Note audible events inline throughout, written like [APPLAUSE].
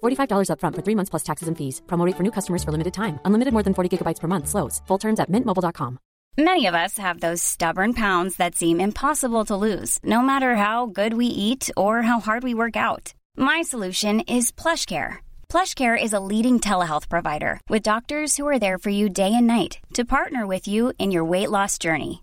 $45 upfront for three months plus taxes and fees. Promo for new customers for limited time. Unlimited more than 40 gigabytes per month. Slows. Full terms at mintmobile.com. Many of us have those stubborn pounds that seem impossible to lose, no matter how good we eat or how hard we work out. My solution is PlushCare. PlushCare is a leading telehealth provider with doctors who are there for you day and night to partner with you in your weight loss journey.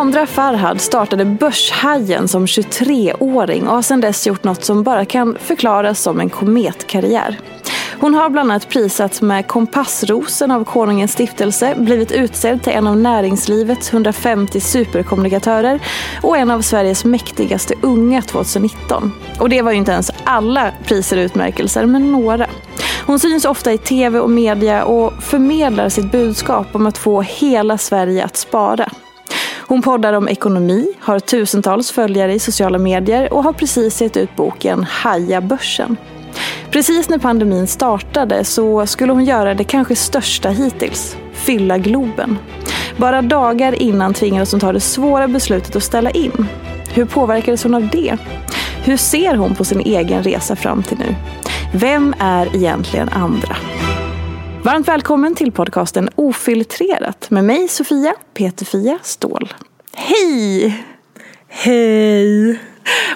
Andra Farhad startade Börshajen som 23-åring och har sedan dess gjort något som bara kan förklaras som en kometkarriär. Hon har bland annat prisats med Kompassrosen av Konungens stiftelse, blivit utsedd till en av näringslivets 150 superkommunikatörer och en av Sveriges mäktigaste unga 2019. Och det var ju inte ens alla priser och utmärkelser, men några. Hon syns ofta i tv och media och förmedlar sitt budskap om att få hela Sverige att spara. Hon poddar om ekonomi, har tusentals följare i sociala medier och har precis gett ut boken Haja börsen. Precis när pandemin startade så skulle hon göra det kanske största hittills, fylla Globen. Bara dagar innan tvingades hon ta det svåra beslutet att ställa in. Hur påverkades hon av det? Hur ser hon på sin egen resa fram till nu? Vem är egentligen andra? Varmt välkommen till podcasten Ofiltrerat med mig Sofia Peterfia Ståhl. Hej! Hej!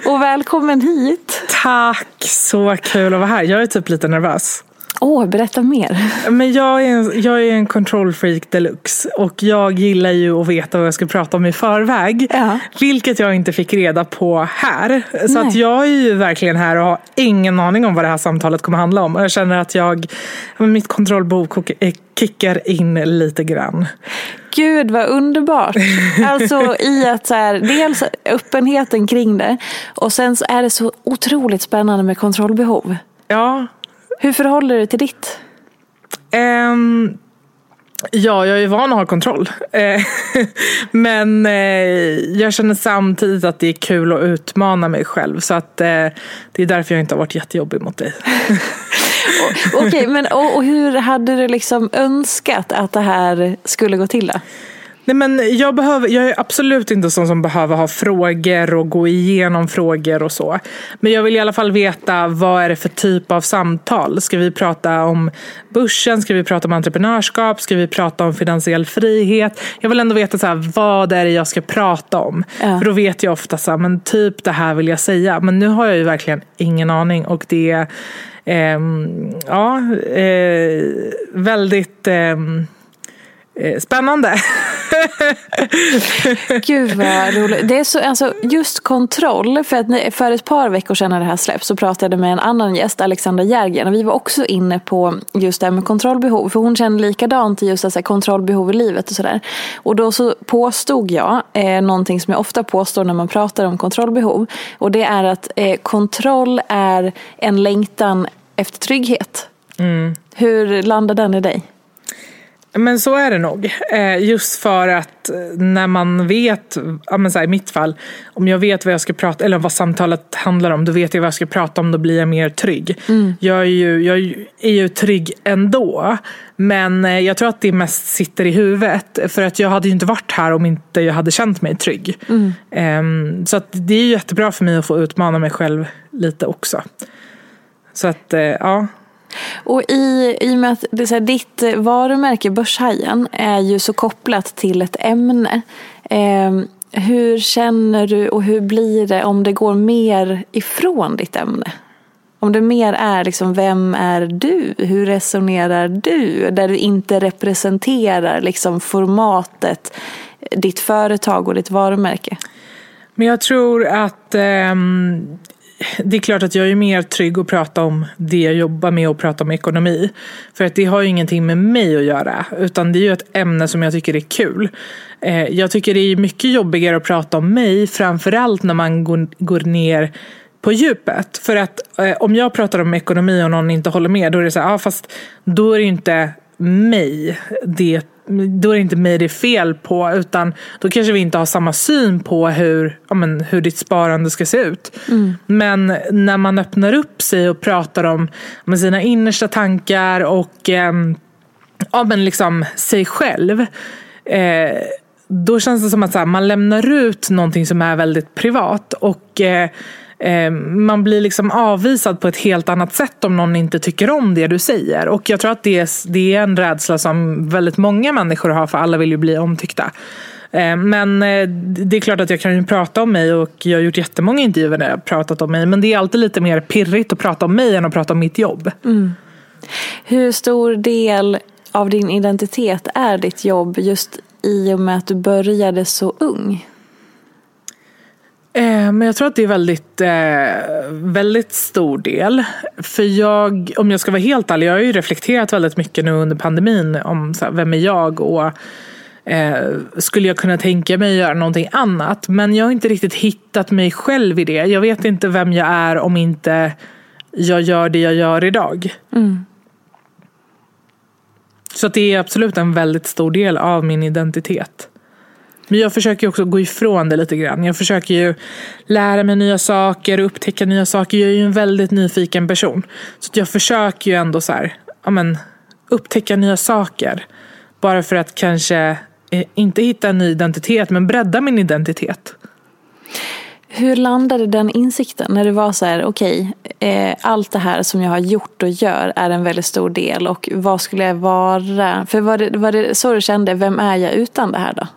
Och välkommen hit. Tack! Så kul att vara här. Jag är typ lite nervös. Åh, oh, berätta mer. Men jag är, en, jag är en kontrollfreak deluxe och jag gillar ju att veta vad jag ska prata om i förväg. Ja. Vilket jag inte fick reda på här. Så att jag är ju verkligen här och har ingen aning om vad det här samtalet kommer handla om. Och jag känner att jag, mitt kontrollbehov kickar in lite grann. Gud vad underbart. Alltså i att så här, dels öppenheten kring det och sen så är det så otroligt spännande med kontrollbehov. Ja, hur förhåller du dig till ditt? Um, ja, jag är van att ha kontroll. Eh, [LAUGHS] men eh, jag känner samtidigt att det är kul att utmana mig själv. Så att eh, det är därför jag inte har varit jättejobbig mot dig. [LAUGHS] Okej, okay, [LAUGHS] men och, och, hur hade du liksom önskat att det här skulle gå till? Då? Nej, men jag, behöver, jag är absolut inte sån som behöver ha frågor och gå igenom frågor och så. Men jag vill i alla fall veta vad är det för typ av samtal. Ska vi prata om börsen? Ska vi prata om entreprenörskap? Ska vi prata om finansiell frihet? Jag vill ändå veta så här, vad är det jag ska prata om. Ja. För då vet jag ofta så här, men typ det här vill jag säga. Men nu har jag ju verkligen ingen aning och det är eh, ja, eh, väldigt eh, spännande. Gud vad roligt. Det är så, alltså, just kontroll, för, att för ett par veckor sedan när det här släpps så pratade jag med en annan gäst, Alexandra Järgen, och vi var också inne på just det här med kontrollbehov, för hon kände likadant till just alltså, kontrollbehov i livet och sådär. Och då så påstod jag eh, någonting som jag ofta påstår när man pratar om kontrollbehov, och det är att eh, kontroll är en längtan efter trygghet. Mm. Hur landar den i dig? Men så är det nog. Eh, just för att eh, när man vet, ja i mitt fall, om jag vet vad jag ska prata eller vad samtalet handlar om, då vet jag vad jag ska prata om, då blir jag mer trygg. Mm. Jag, är ju, jag är ju trygg ändå, men eh, jag tror att det mest sitter i huvudet. För att jag hade ju inte varit här om inte jag hade känt mig trygg. Mm. Um, så det är jättebra för mig att få utmana mig själv lite också. Så att, ja. Och i, i och med att det, så här, ditt varumärke Börshajen är ju så kopplat till ett ämne. Eh, hur känner du och hur blir det om det går mer ifrån ditt ämne? Om det mer är liksom, vem är du? Hur resonerar du? Där du inte representerar liksom formatet, ditt företag och ditt varumärke. Men jag tror att eh, det är klart att jag är mer trygg att prata om det jag jobbar med och prata om ekonomi. För att det har ju ingenting med mig att göra. Utan det är ju ett ämne som jag tycker är kul. Eh, jag tycker det är mycket jobbigare att prata om mig. Framförallt när man går, ner på djupet. För att eh, om jag pratar om ekonomi och någon inte håller med. Då är det så här, ja, fast då är det inte mig det då är det inte mig det är fel på utan då kanske vi inte har samma syn på hur, ja, men, hur ditt sparande ska se ut. Mm. Men när man öppnar upp sig och pratar om, om sina innersta tankar och eh, ja, men liksom sig själv eh, då känns det som att här, man lämnar ut någonting som är väldigt privat. och Eh, Eh, man blir liksom avvisad på ett helt annat sätt om någon inte tycker om det du säger. Och jag tror att det är, det är en rädsla som väldigt många människor har för alla vill ju bli omtyckta. Eh, men eh, det är klart att jag kan ju prata om mig och jag har gjort jättemånga intervjuer där jag har pratat om mig. Men det är alltid lite mer pirrigt att prata om mig än att prata om mitt jobb. Mm. Hur stor del av din identitet är ditt jobb just i och med att du började så ung? Eh, men jag tror att det är väldigt, eh, väldigt stor del. För jag, om jag ska vara helt ärlig, jag har ju reflekterat väldigt mycket nu under pandemin om så här, vem är jag och eh, skulle jag kunna tänka mig att göra någonting annat? Men jag har inte riktigt hittat mig själv i det. Jag vet inte vem jag är om inte jag gör det jag gör idag. Mm. Så det är absolut en väldigt stor del av min identitet. Men jag försöker också gå ifrån det lite grann. Jag försöker ju lära mig nya saker och upptäcka nya saker. Jag är ju en väldigt nyfiken person. Så jag försöker ju ändå så här, ja, men, upptäcka nya saker. Bara för att kanske eh, inte hitta en ny identitet, men bredda min identitet. Hur landade den insikten när det var så här, okej, okay, eh, allt det här som jag har gjort och gör är en väldigt stor del och vad skulle jag vara? För var det, var det så du kände, vem är jag utan det här då?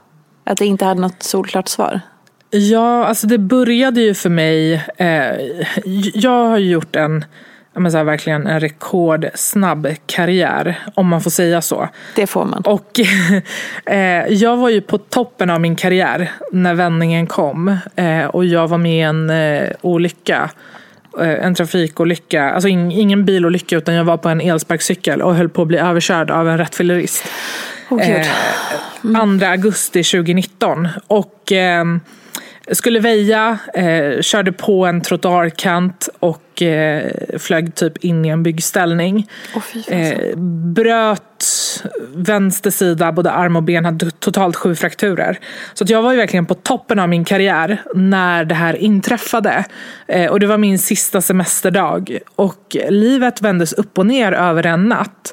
Att det inte hade något solklart svar? Ja, alltså det började ju för mig. Eh, jag har gjort en, men så här, verkligen en rekordsnabb karriär, om man får säga så. Det får man. Och [LAUGHS] eh, jag var ju på toppen av min karriär när vändningen kom. Eh, och jag var med i en eh, olycka eh, en trafikolycka, alltså ingen bilolycka utan jag var på en elsparkcykel och höll på att bli överkörd av en rattfyllerist. Oh, eh, 2 augusti 2019. Och eh, skulle väja, eh, körde på en trottoarkant och eh, flög typ in i en byggställning. Oh, eh, bröt vänster sida, både arm och ben, hade totalt sju frakturer. Så att jag var ju verkligen på toppen av min karriär när det här inträffade. Eh, och det var min sista semesterdag. Och livet vändes upp och ner över en natt.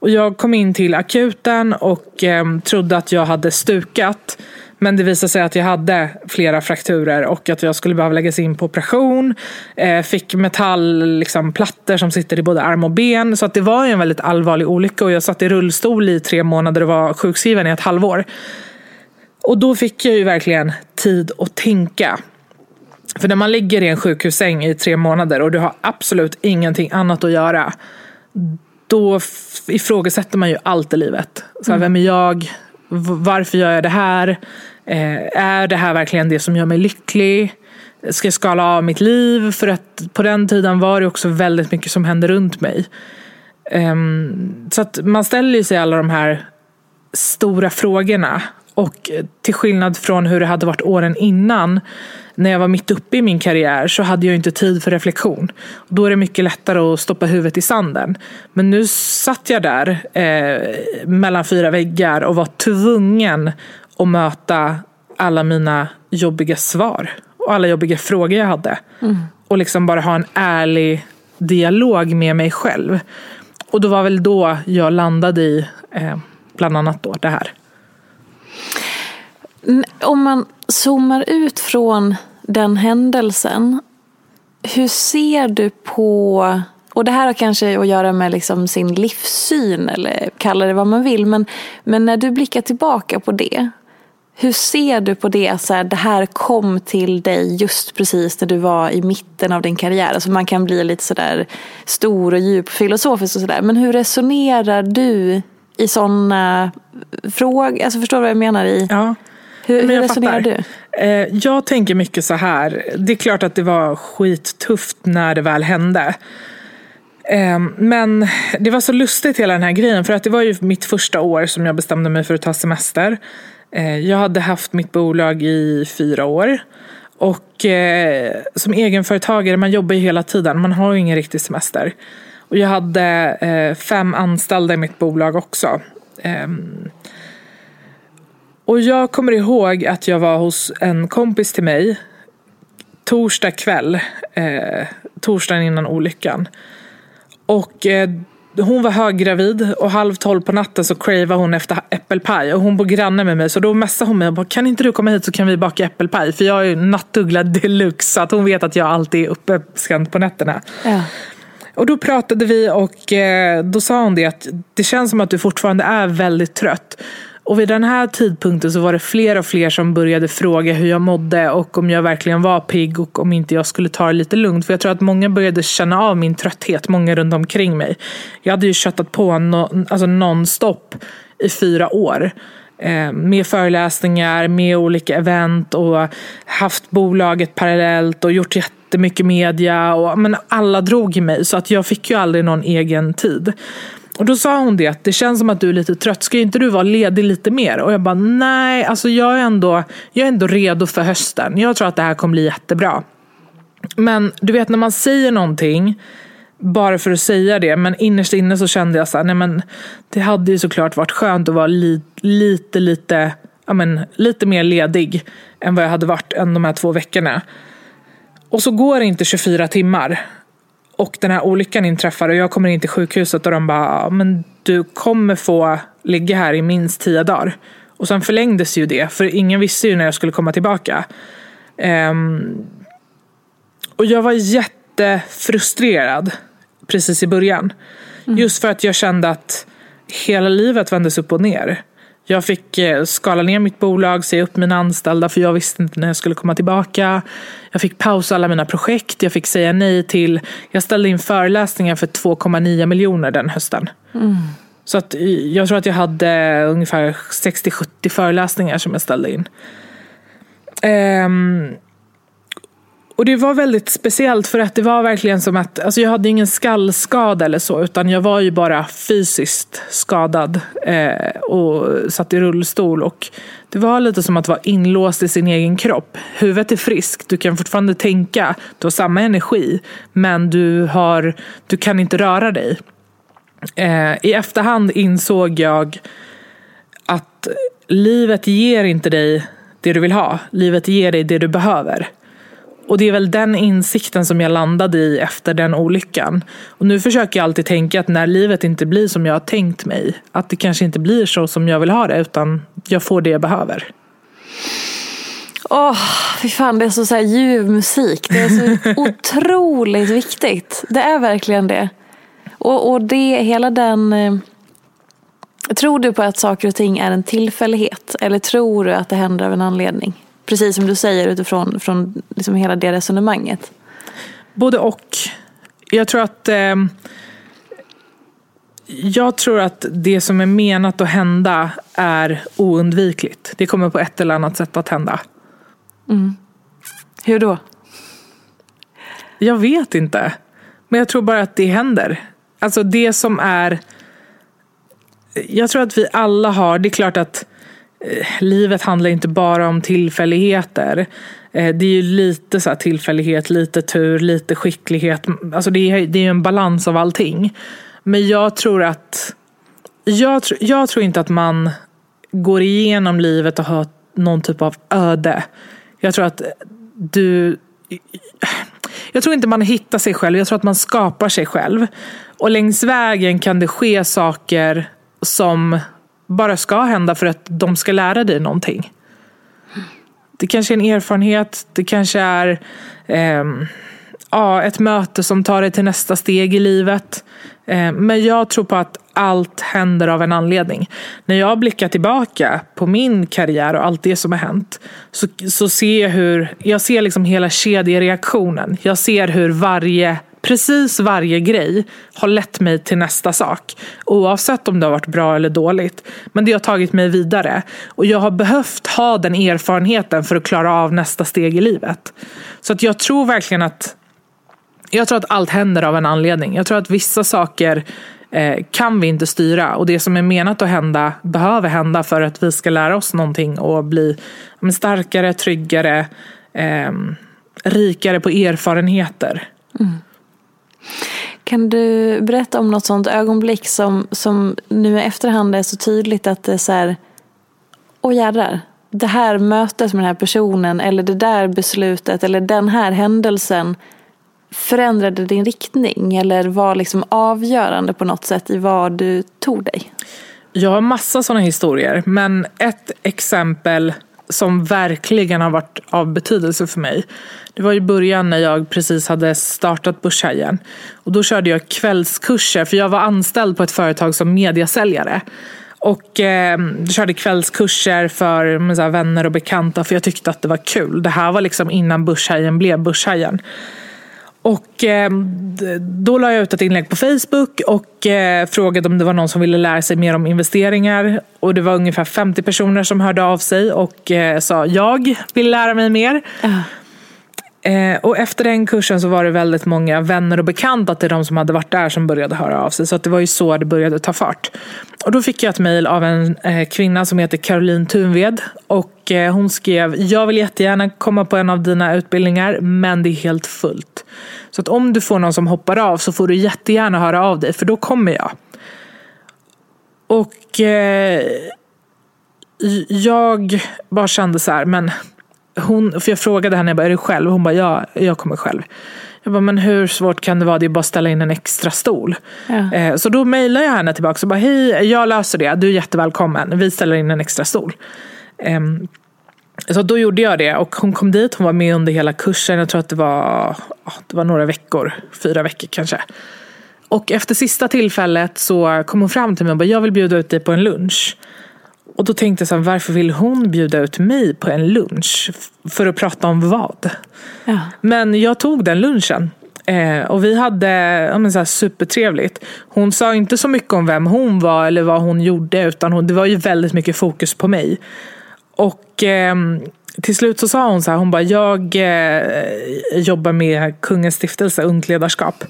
Och jag kom in till akuten och eh, trodde att jag hade stukat. Men det visade sig att jag hade flera frakturer och att jag skulle behöva läggas in på operation. Eh, fick metallplattor liksom, som sitter i både arm och ben. Så att det var en väldigt allvarlig olycka och jag satt i rullstol i tre månader och var sjukskriven i ett halvår. Och då fick jag ju verkligen tid att tänka. För när man ligger i en sjukhussäng i tre månader och du har absolut ingenting annat att göra då ifrågasätter man ju allt i livet. Så här, mm. Vem är jag? Varför gör jag det här? Eh, är det här verkligen det som gör mig lycklig? Ska jag skala av mitt liv? För att på den tiden var det också väldigt mycket som hände runt mig. Um, så att man ställer sig alla de här stora frågorna. Och till skillnad från hur det hade varit åren innan, när jag var mitt uppe i min karriär, så hade jag inte tid för reflektion. Då är det mycket lättare att stoppa huvudet i sanden. Men nu satt jag där eh, mellan fyra väggar och var tvungen att möta alla mina jobbiga svar och alla jobbiga frågor jag hade. Mm. Och liksom bara ha en ärlig dialog med mig själv. Och då var väl då jag landade i eh, bland annat då det här. Om man zoomar ut från den händelsen. Hur ser du på, och det här har kanske att göra med liksom sin livssyn eller kalla det vad man vill. Men, men när du blickar tillbaka på det. Hur ser du på det, så här, det här kom till dig just precis när du var i mitten av din karriär? Alltså man kan bli lite sådär stor och djup filosofisk och sådär. Men hur resonerar du i sådana frågor? Alltså förstår du vad jag menar? i? Ja. Hur, hur resonerar fattar. du? Eh, jag tänker mycket så här. Det är klart att det var skittufft när det väl hände. Ehm, men det var så lustigt hela den här grejen. För att det var ju mitt första år som jag bestämde mig för att ta semester. Eh, jag hade haft mitt bolag i fyra år. Och eh, som egenföretagare, man jobbar ju hela tiden. Man har ju ingen riktig semester. Och jag hade fem anställda i mitt bolag också. Ehm, och jag kommer ihåg att jag var hos en kompis till mig torsdag kväll, eh, torsdagen innan olyckan. Och eh, hon var höggravid och halv tolv på natten så cravade hon efter äppelpaj. Och hon bor granne med mig så då messade hon mig och bara, kan inte du komma hit så kan vi baka äppelpaj. För jag är ju nattuggla deluxe så att hon vet att jag alltid är uppe sent på nätterna. Ja. Och då pratade vi och eh, då sa hon det att det känns som att du fortfarande är väldigt trött. Och vid den här tidpunkten så var det fler och fler som började fråga hur jag mådde och om jag verkligen var pigg och om inte jag skulle ta det lite lugnt. För jag tror att många började känna av min trötthet, många runt omkring mig. Jag hade ju köttat på no, alltså nonstop i fyra år. Eh, med föreläsningar, med olika event och haft bolaget parallellt och gjort jättemycket media. Och, men alla drog i mig så att jag fick ju aldrig någon egen tid. Och då sa hon det att det känns som att du är lite trött. Ska inte du vara ledig lite mer? Och jag bara nej, alltså jag är ändå, jag är ändå redo för hösten. Jag tror att det här kommer bli jättebra. Men du vet när man säger någonting bara för att säga det. Men innerst inne så kände jag så här, nej men det hade ju såklart varit skönt att vara li, lite, lite, ja men, lite mer ledig än vad jag hade varit än de här två veckorna. Och så går det inte 24 timmar och den här olyckan inträffar och jag kommer in till sjukhuset och de bara, men du kommer få ligga här i minst tio dagar. Och sen förlängdes ju det, för ingen visste ju när jag skulle komma tillbaka. Um, och jag var jättefrustrerad precis i början. Mm. Just för att jag kände att hela livet vändes upp och ner. Jag fick eh, skala ner mitt bolag, säga upp mina anställda för jag visste inte när jag skulle komma tillbaka. Jag fick pausa alla mina projekt, jag fick säga nej till... Jag ställde in föreläsningar för 2,9 miljoner den hösten. Mm. Så att eh, jag tror att jag hade ungefär 60-70 föreläsningar som jag ställde in. Um, och det var väldigt speciellt för att det var verkligen som att, alltså jag hade ingen skallskada eller så utan jag var ju bara fysiskt skadad eh, och satt i rullstol och det var lite som att vara inlåst i sin egen kropp. Huvudet är friskt, du kan fortfarande tänka, du har samma energi men du, har, du kan inte röra dig. Eh, I efterhand insåg jag att livet ger inte dig det du vill ha, livet ger dig det du behöver. Och det är väl den insikten som jag landade i efter den olyckan. Och nu försöker jag alltid tänka att när livet inte blir som jag har tänkt mig, att det kanske inte blir så som jag vill ha det, utan jag får det jag behöver. Åh, oh, fy fan, det är så, så här ljuv musik. Det är så [LAUGHS] otroligt viktigt. Det är verkligen det. Och, och det, hela den... Eh, tror du på att saker och ting är en tillfällighet? Eller tror du att det händer av en anledning? Precis som du säger utifrån från liksom hela det resonemanget. Både och. Jag tror att eh, jag tror att det som är menat att hända är oundvikligt. Det kommer på ett eller annat sätt att hända. Mm. Hur då? Jag vet inte. Men jag tror bara att det händer. Alltså det som är... Jag tror att vi alla har, det är klart att Eh, livet handlar inte bara om tillfälligheter. Eh, det är ju lite så tillfällighet, lite tur, lite skicklighet. Alltså det är, det är en balans av allting. Men jag tror att jag, tr jag tror inte att man går igenom livet och har någon typ av öde. Jag tror att du... Jag tror inte man hittar sig själv, jag tror att man skapar sig själv. Och längs vägen kan det ske saker som bara ska hända för att de ska lära dig någonting. Det kanske är en erfarenhet, det kanske är eh, ja, ett möte som tar dig till nästa steg i livet. Eh, men jag tror på att allt händer av en anledning. När jag blickar tillbaka på min karriär och allt det som har hänt så, så ser jag hur, jag ser liksom hela kedjereaktionen. Jag ser hur varje precis varje grej har lett mig till nästa sak. Oavsett om det har varit bra eller dåligt. Men det har tagit mig vidare. Och jag har behövt ha den erfarenheten för att klara av nästa steg i livet. Så att jag tror verkligen att jag tror att allt händer av en anledning. Jag tror att vissa saker eh, kan vi inte styra och det som är menat att hända behöver hända för att vi ska lära oss någonting och bli men, starkare, tryggare, eh, rikare på erfarenheter. Mm. Kan du berätta om något sånt ögonblick som, som nu i efterhand är så tydligt att det är så här, åh jädrar, det här mötet med den här personen eller det där beslutet eller den här händelsen förändrade din riktning eller var liksom avgörande på något sätt i vad du tog dig? Jag har massa sådana historier, men ett exempel som verkligen har varit av betydelse för mig. Det var i början när jag precis hade startat Börshajen. Och då körde jag kvällskurser, för jag var anställd på ett företag som mediasäljare. Och eh, körde kvällskurser för med vänner och bekanta för jag tyckte att det var kul. Det här var liksom innan Börshajen blev Börshajen. Och eh, då la jag ut ett inlägg på Facebook och eh, frågade om det var någon som ville lära sig mer om investeringar. Och det var ungefär 50 personer som hörde av sig och eh, sa jag vill lära mig mer. Uh. Eh, och efter den kursen så var det väldigt många vänner och bekanta till de som hade varit där som började höra av sig. Så det var ju så det började ta fart. Och då fick jag ett mejl av en eh, kvinna som heter Caroline Tunved. Och eh, hon skrev, jag vill jättegärna komma på en av dina utbildningar men det är helt fullt. Så att om du får någon som hoppar av så får du jättegärna höra av dig för då kommer jag. Och eh, jag bara kände så här, men hon, för jag frågade henne, jag bara, är du själv? Hon bara, ja, jag kommer själv. Jag bara, men hur svårt kan det vara? Det är bara att ställa in en extra stol. Ja. Eh, så då mejlade jag henne tillbaka och bara, hej, jag löser det. Du är jättevälkommen. Vi ställer in en extra stol. Eh, så då gjorde jag det och hon kom dit, hon var med under hela kursen. Jag tror att det var, det var några veckor, fyra veckor kanske. Och efter sista tillfället så kom hon fram till mig och bara, jag vill bjuda ut dig på en lunch. Och då tänkte jag så här, varför vill hon bjuda ut mig på en lunch? För att prata om vad? Ja. Men jag tog den lunchen. Eh, och vi hade ja, men så här, supertrevligt. Hon sa inte så mycket om vem hon var eller vad hon gjorde utan hon, det var ju väldigt mycket fokus på mig. Och eh, till slut så sa hon så här, hon bara, jag eh, jobbar med Kungens stiftelse, Ungt ledarskap.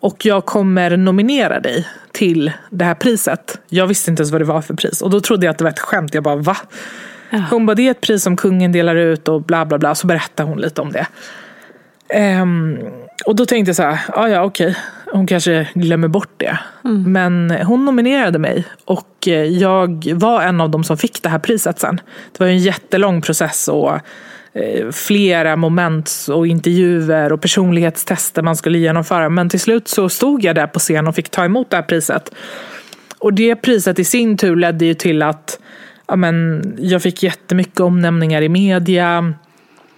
Och jag kommer nominera dig till det här priset. Jag visste inte ens vad det var för pris. Och då trodde jag att det var ett skämt. Jag bara, va? Ja. Hon bara, det är ett pris som kungen delar ut och bla bla bla. Så berättade hon lite om det. Um, och då tänkte jag så här, ah, ja okej, hon kanske glömmer bort det. Mm. Men hon nominerade mig och eh, jag var en av dem som fick det här priset sen. Det var en jättelång process och Eh, flera moment och intervjuer och personlighetstester man skulle genomföra. Men till slut så stod jag där på scen och fick ta emot det här priset. Och det priset i sin tur ledde ju till att ja, men, jag fick jättemycket omnämningar i media.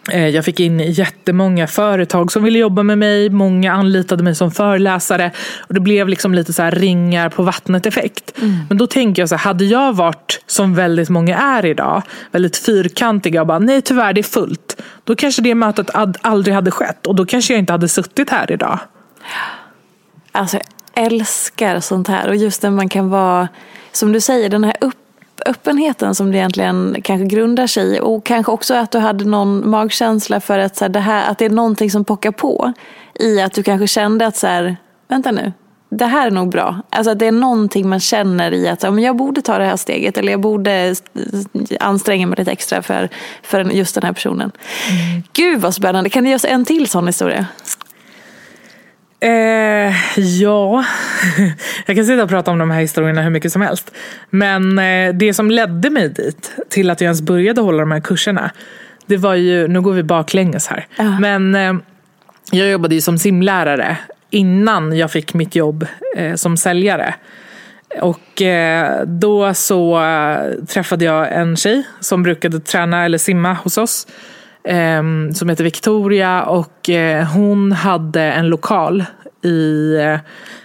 Eh, jag fick in jättemånga företag som ville jobba med mig. Många anlitade mig som föreläsare. Och det blev liksom lite så ringar på vattnet effekt. Mm. Men då tänker jag så här, hade jag varit som väldigt många är idag, väldigt fyrkantiga och bara nej tyvärr det är fullt. Då kanske det mötet aldrig hade skett och då kanske jag inte hade suttit här idag. Alltså jag älskar sånt här och just när man kan vara, som du säger, den här upp öppenheten som det egentligen kanske grundar sig i. Och kanske också att du hade någon magkänsla för att, så här, det här, att det är någonting som pockar på. I att du kanske kände att så här, vänta nu, det här är nog bra. Alltså att det är någonting man känner i att men jag borde ta det här steget eller jag borde anstränga mig lite extra för, för just den här personen. Mm. Gud vad spännande. Kan du ge oss en till sån historia? Eh, ja, [LAUGHS] jag kan sitta och prata om de här historierna hur mycket som helst. Men eh, det som ledde mig dit, till att jag ens började hålla de här kurserna, det var ju, nu går vi baklänges här, uh. men eh, jag jobbade ju som simlärare innan jag fick mitt jobb eh, som säljare. Och då så träffade jag en tjej som brukade träna eller simma hos oss. Som heter Victoria och hon hade en lokal i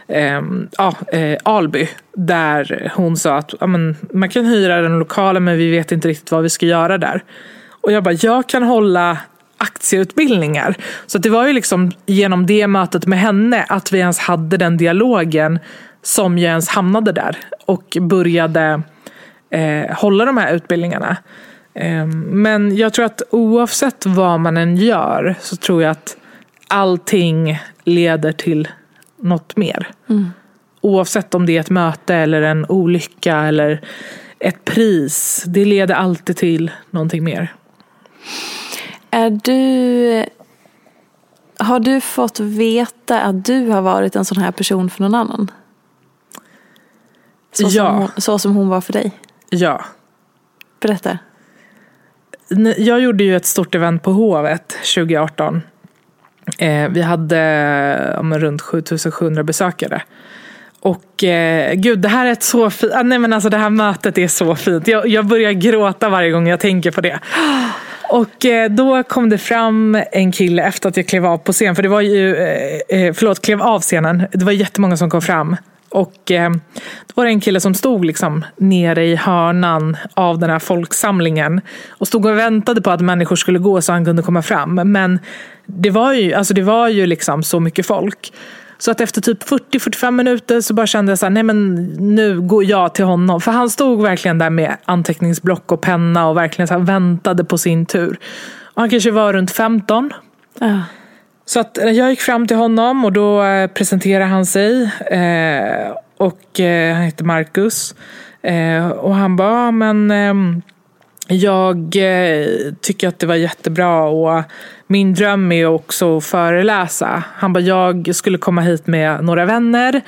Ehm, eh, ja, Alby. Där hon sa att ja, men, man kan hyra den lokalen men vi vet inte riktigt vad vi ska göra där. Och jag bara, jag kan hålla aktieutbildningar. Så det var ju liksom genom det mötet med henne att vi ens hade den dialogen som jag ens hamnade där och började eh, hålla de här utbildningarna. Eh, men jag tror att oavsett vad man än gör så tror jag att allting leder till något mer. Mm. Oavsett om det är ett möte eller en olycka eller ett pris. Det leder alltid till någonting mer. Är du... Har du fått veta att du har varit en sån här person för någon annan? Så, ja. som, hon, så som hon var för dig? Ja. Berätta. Jag gjorde ju ett stort event på Hovet 2018. Eh, vi hade ja, runt 7700 besökare. Och eh, gud, det här är ett så fint, ah, nej men alltså det här mötet är så fint. Jag, jag börjar gråta varje gång jag tänker på det. Och eh, då kom det fram en kille efter att jag klev av på scen. För det var ju, eh, eh, förlåt, klev av scenen. Det var jättemånga som kom fram. Och eh, då var det en kille som stod liksom nere i hörnan av den här folksamlingen. Och stod och väntade på att människor skulle gå så han kunde komma fram. Men det var ju, alltså det var ju liksom så mycket folk. Så att efter typ 40-45 minuter så bara kände jag så här, nej men nu går jag till honom. För han stod verkligen där med anteckningsblock och penna och verkligen så väntade på sin tur. Och han kanske var runt 15. Uh. Så att jag gick fram till honom och då eh, presenterade han sig. Eh, och eh, han hette Marcus. och han bara, men ehm, jag tycker att det var jättebra och min dröm är också att föreläsa. Han bara, jag skulle komma hit med några vänner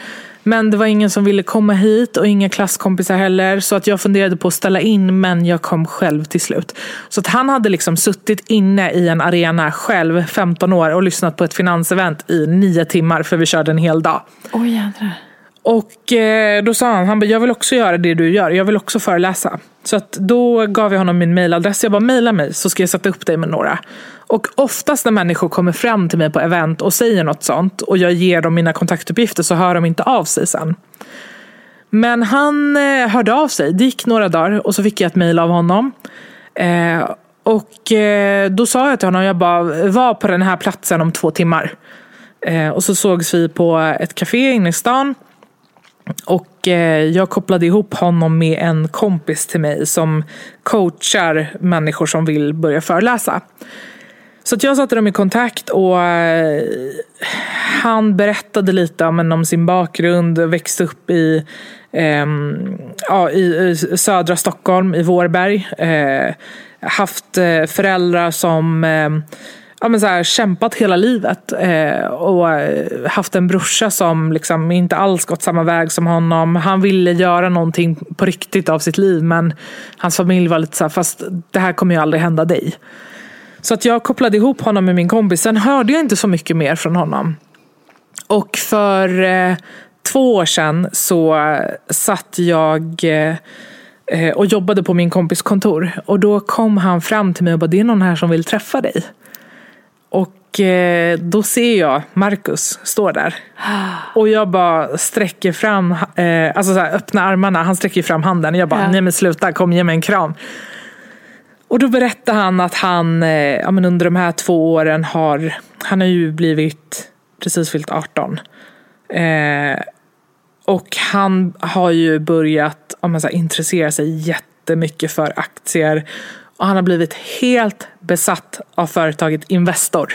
men det var ingen som ville komma hit och inga klasskompisar heller. Så att jag funderade på att ställa in men jag kom själv till slut. Så att han hade liksom suttit inne i en arena själv, 15 år och lyssnat på ett finansevent i nio timmar för vi körde en hel dag. Oj jädrar. Och eh, då sa han, han bara, jag vill också göra det du gör. Jag vill också föreläsa. Så att då gav jag honom min mailadress. Jag bara, mejla mig så ska jag sätta upp dig med några. Och oftast när människor kommer fram till mig på event och säger något sånt och jag ger dem mina kontaktuppgifter så hör de inte av sig sen. Men han eh, hörde av sig. Det gick några dagar och så fick jag ett mejl av honom. Eh, och eh, då sa jag till honom, jag bara, var på den här platsen om två timmar. Eh, och så sågs vi på ett café inne i stan. Och eh, jag kopplade ihop honom med en kompis till mig som coachar människor som vill börja föreläsa. Så att jag satte dem i kontakt och eh, han berättade lite om, om sin bakgrund, växte upp i, eh, ja, i, i, södra Stockholm, i Vårberg. Eh, haft eh, föräldrar som ehm, ja, men så här, kämpat hela livet eh, och eh, haft en brorsa som liksom inte alls gått samma väg som honom. Han ville göra någonting på riktigt av sitt liv men hans familj var lite så här, fast det här kommer ju aldrig hända dig. Så att jag kopplade ihop honom med min kompis. Sen hörde jag inte så mycket mer från honom. Och för eh, två år sedan så satt jag eh, och jobbade på min kompis kontor. Och då kom han fram till mig och bara, det är någon här som vill träffa dig. Och eh, då ser jag Marcus stå där. Och jag bara sträcker fram, eh, alltså så här, öppna armarna, han sträcker fram handen. Och jag bara, ja. nej men sluta, kom ge mig en kram. Och då berättar han att han eh, ja, men under de här två åren har, han har ju blivit precis fyllt 18. Eh, och han har ju börjat om man så här, intressera sig jättemycket för aktier. Och han har blivit helt besatt av företaget Investor.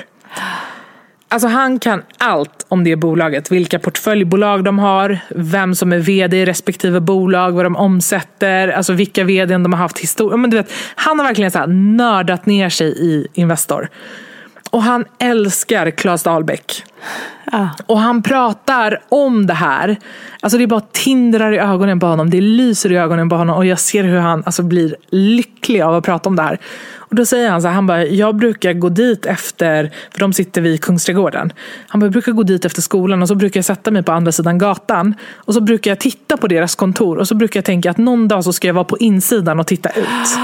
Alltså han kan allt om det bolaget. Vilka portföljbolag de har, vem som är vd i respektive bolag, vad de omsätter, alltså vilka vd de har haft historiskt. Han har verkligen så här nördat ner sig i Investor. Och han älskar Claes Dahlbäck. Ja. Och han pratar om det här. Alltså det bara tindrar i ögonen på honom. Det lyser i ögonen på honom. Och jag ser hur han alltså blir lycklig av att prata om det här. Och då säger han så här, han bara, jag brukar gå dit efter, för de sitter vid Kungsträdgården. Han bara, jag brukar gå dit efter skolan och så brukar jag sätta mig på andra sidan gatan. Och så brukar jag titta på deras kontor. Och så brukar jag tänka att någon dag så ska jag vara på insidan och titta ut.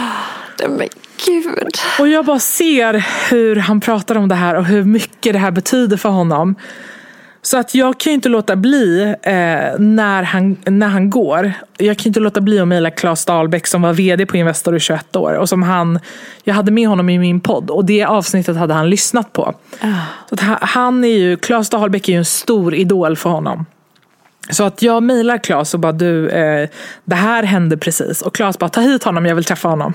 Men gud. Och jag bara ser hur han pratar om det här och hur mycket det här betyder för honom. Så att jag kan ju inte låta bli eh, när, han, när han går. Jag kan ju inte låta bli att mejla Claes Dahlbäck som var vd på Investor i 21 år. Och som han, jag hade med honom i min podd och det avsnittet hade han lyssnat på. Så att han är ju, Claes Dahlbäck är ju en stor idol för honom. Så att jag mejlar Claes och bara du, eh, det här hände precis. Och Claes bara, ta hit honom, jag vill träffa honom.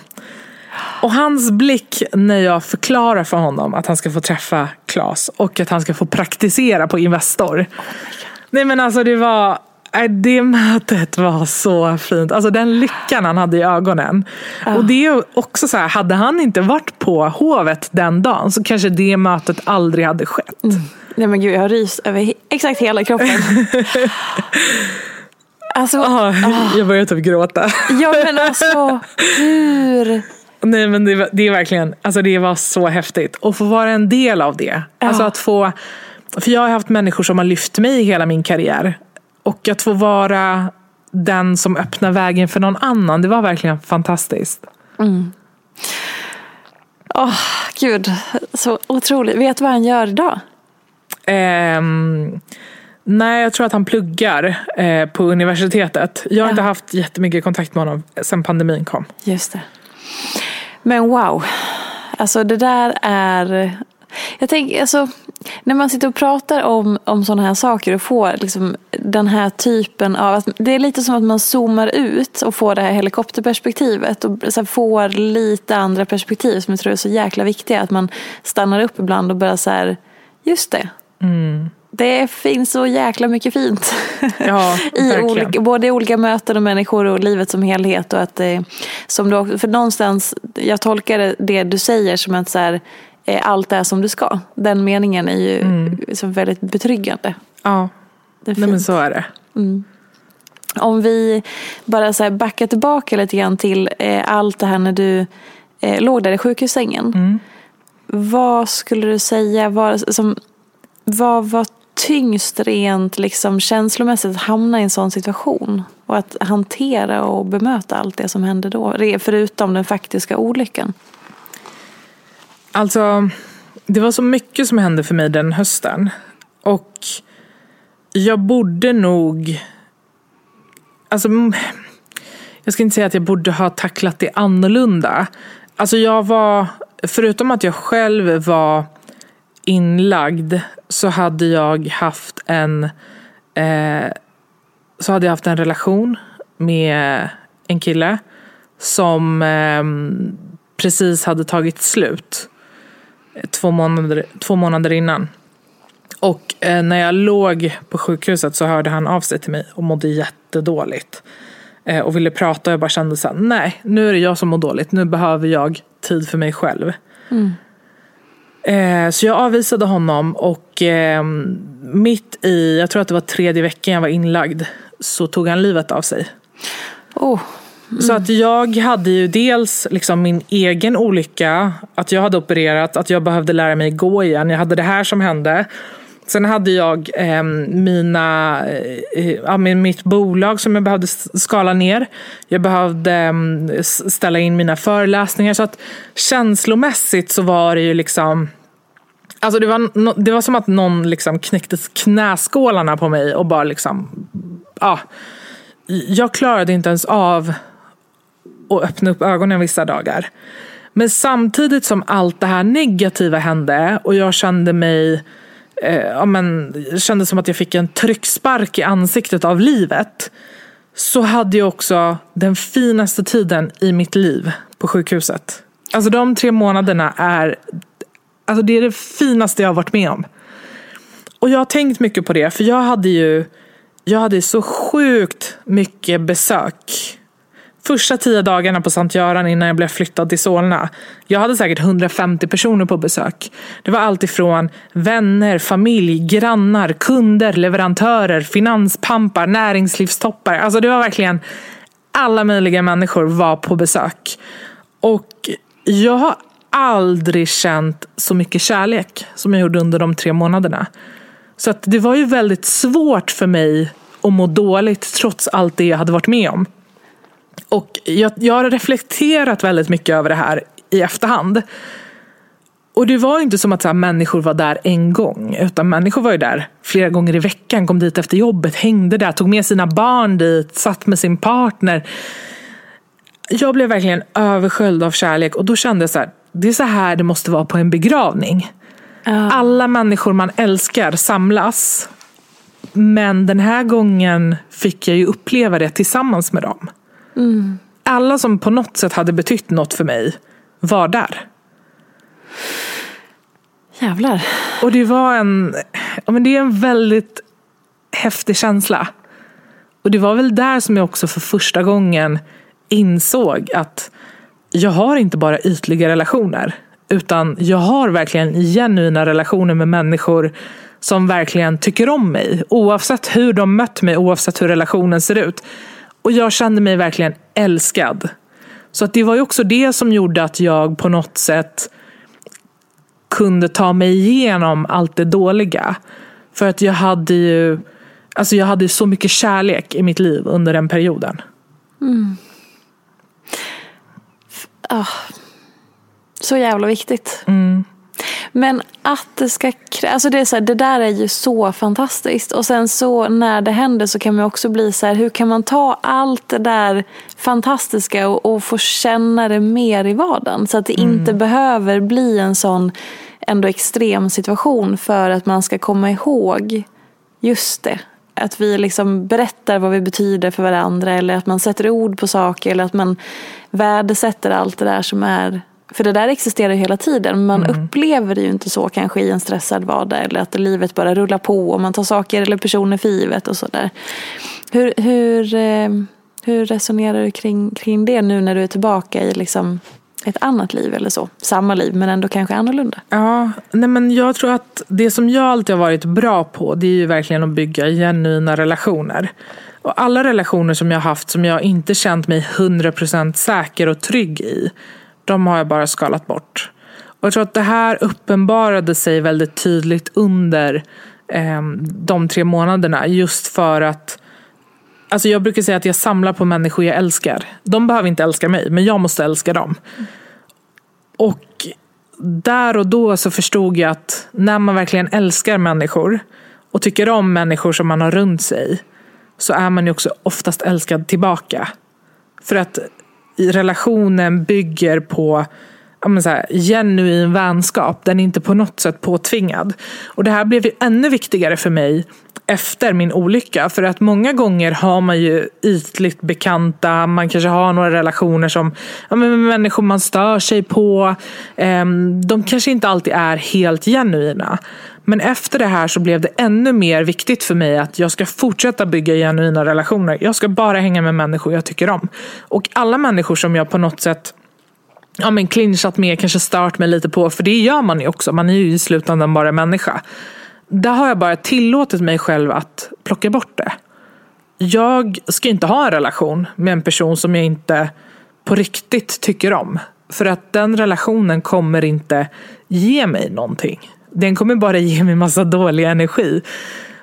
Och hans blick när jag förklarar för honom att han ska få träffa Claes och att han ska få praktisera på Investor. Nej men alltså det var, nej, det mötet var så fint. Alltså den lyckan han hade i ögonen. Och det är också så här, hade han inte varit på hovet den dagen så kanske det mötet aldrig hade skett. Nej men gud, jag har rys över he- exakt hela kroppen. [LAUGHS] Alltså, Ah, jag börjar typ gråta. ja men alltså hur? Nej men det, det är verkligen, alltså det var så häftigt. Och få vara en del av det. Alltså att få, för jag har haft människor som har lyft mig i hela min karriär. Och att få vara den som öppnar vägen för någon annan, det var verkligen fantastiskt. Åh gud, så otroligt. Vet du vad han gör idag? Ehm, nej, jag tror att han pluggar eh, på universitetet. Jag har inte haft jättemycket kontakt med honom sedan pandemin kom. Just det. Men wow. Alltså det där är... Jag tänker, alltså, när man sitter och pratar om, om sådana här saker och får liksom den här typen av... Att, det är lite som att man zoomar ut och får det här helikopterperspektivet och så här får lite andra perspektiv som jag tror är så jäkla viktiga. Att man stannar upp ibland och börjar så här, just det. Det finns så jäkla mycket fint. [LAUGHS] Ja, [LAUGHS] I olika, både i olika möten och människor och livet som helhet. Och att, eh, som du, för någonstans, jag tolkar det, det du säger som att så här, eh, allt är som du ska. Den meningen är ju så väldigt betryggande. Ja, Det nej, men så är det. Om vi bara så här backar tillbaka lite grann till eh, allt det här när du låg där i sjukhussängen. Vad skulle du säga var, som, vad var tyngst rent liksom, känslomässigt att hamna i en sån situation? Och att hantera och bemöta allt det som hände då, förutom den faktiska olyckan. Alltså, det var så mycket som hände för mig den hösten. Och jag borde nog... Alltså, jag ska inte säga att jag borde ha tacklat det annorlunda. Alltså jag var, förutom att jag själv var inlagd så hade jag haft en eh, så hade jag haft en relation med en kille som eh, precis hade tagit slut eh, två månader, två månader innan. Och eh, när jag låg på sjukhuset så hörde han av sig till mig och mådde jättedåligt. Eh, och ville prata och jag bara kände så här, nej, nu är det jag som mår dåligt. Nu behöver jag tid för mig själv. Mm. Eh, så jag avvisade honom och eh, mitt i, jag tror att det var tredje veckan jag var inlagd, så tog han livet av sig. Oh, Så att jag hade ju dels liksom min egen olycka, att jag hade opererat, att jag behövde lära mig gå igen. Jag hade det här som hände. Sen hade jag eh, mina, eh, eh ja, mitt bolag som jag behövde skala ner. Jag behövde eh, ställa in mina föreläsningar. Så att känslomässigt så var det ju liksom Alltså det, var, det var som att någon liksom knäckte knäskålarna på mig och bara liksom... Ja, jag klarade inte ens av att öppna upp ögonen vissa dagar. Men samtidigt som allt det här negativa hände och jag kände mig eh, ja, men, kände som att jag fick en tryckspark i ansiktet av livet så hade jag också den finaste tiden i mitt liv på sjukhuset. Alltså de tre månaderna är, alltså det är det finaste jag har varit med om. Och jag har tänkt mycket på det, för jag hade ju jag hade så sjukt mycket besök. Första tio dagarna på Sankt Göran innan jag blev flyttad till Solna. Jag hade säkert 150 personer på besök. Det var allt ifrån vänner, familj, grannar, kunder, leverantörer, finanspampar, näringslivstoppar. Alltså det var verkligen alla möjliga människor var på besök. Och jag har aldrig känt så mycket kärlek som jag gjorde under de tre månaderna. Så att det var ju väldigt svårt för mig att må dåligt trots allt det jag hade varit med om. Och jag, jag har reflekterat väldigt mycket över det här i efterhand. Och det var inte som att så här, människor var där en gång. Utan människor var ju där flera gånger i veckan. Kom dit efter jobbet, hängde där, tog med sina barn dit, satt med sin partner. Jag blev verkligen översköljd av kärlek och då kände jag så här, det är så här det måste vara på en begravning. Uh. Alla människor man älskar samlas. Men den här gången fick jag ju uppleva det tillsammans med dem. Mm. Alla som på något sätt hade betytt något för mig var där. Jävlar. Och det var en, ja, men det är en väldigt häftig känsla. Och det var väl där som jag också för första gången insåg att jag har inte bara ytliga relationer. Utan jag har verkligen genuina relationer med människor som verkligen tycker om mig. Oavsett hur de mött mig, oavsett hur relationen ser ut. Och jag kände mig verkligen älskad. Så att det var ju också det som gjorde att jag på något sätt kunde ta mig igenom allt det dåliga. För att jag hade ju alltså jag hade så mycket kärlek i mitt liv under den perioden. Mm. Oh. Så jävla viktigt. Mm. Men att det ska alltså det, är så här, det där är ju så fantastiskt. Och sen så när det händer så kan man också bli så här, hur kan man ta allt det där fantastiska och, och få känna det mer i vardagen? Så att det mm. inte behöver bli en sån ändå extrem situation för att man ska komma ihåg just det. Att vi liksom berättar vad vi betyder för varandra eller att man sätter ord på saker eller att man värdesätter allt det där som är för det där existerar hela tiden. Men man mm. upplever det ju inte så kanske i en stressad vardag. Eller att livet bara rullar på och man tar saker eller personer för givet och sådär. Hur, hur, eh, hur resonerar du kring, kring det nu när du är tillbaka i liksom ett annat liv eller så? Samma liv men ändå kanske annorlunda. Ja, nej men jag tror att det som jag alltid har varit bra på det är ju verkligen att bygga genuina relationer. Och alla relationer som jag har haft som jag inte känt mig 100% säker och trygg i de har jag bara skalat bort. Och jag tror att det här uppenbarade sig väldigt tydligt under eh, de tre månaderna. Just för att Alltså jag brukar säga att jag samlar på människor jag älskar. De behöver inte älska mig, men jag måste älska dem. Och där och då så förstod jag att när man verkligen älskar människor och tycker om människor som man har runt sig så är man ju också oftast älskad tillbaka. För att relationen bygger på så här, genuin vänskap. Den är inte på något sätt påtvingad. Och det här blev ju ännu viktigare för mig efter min olycka. För att många gånger har man ju ytligt bekanta, man kanske har några relationer som ja, med människor man stör sig på. Ehm, de kanske inte alltid är helt genuina. Men efter det här så blev det ännu mer viktigt för mig att jag ska fortsätta bygga genuina relationer. Jag ska bara hänga med människor jag tycker om. Och alla människor som jag på något sätt ja, men clinchat med, kanske stört mig lite på, för det gör man ju också. Man är ju i slutändan bara människa. Där har jag bara tillåtit mig själv att plocka bort det. Jag ska inte ha en relation med en person som jag inte på riktigt tycker om. För att den relationen kommer inte ge mig någonting den kommer bara ge mig massa dålig energi.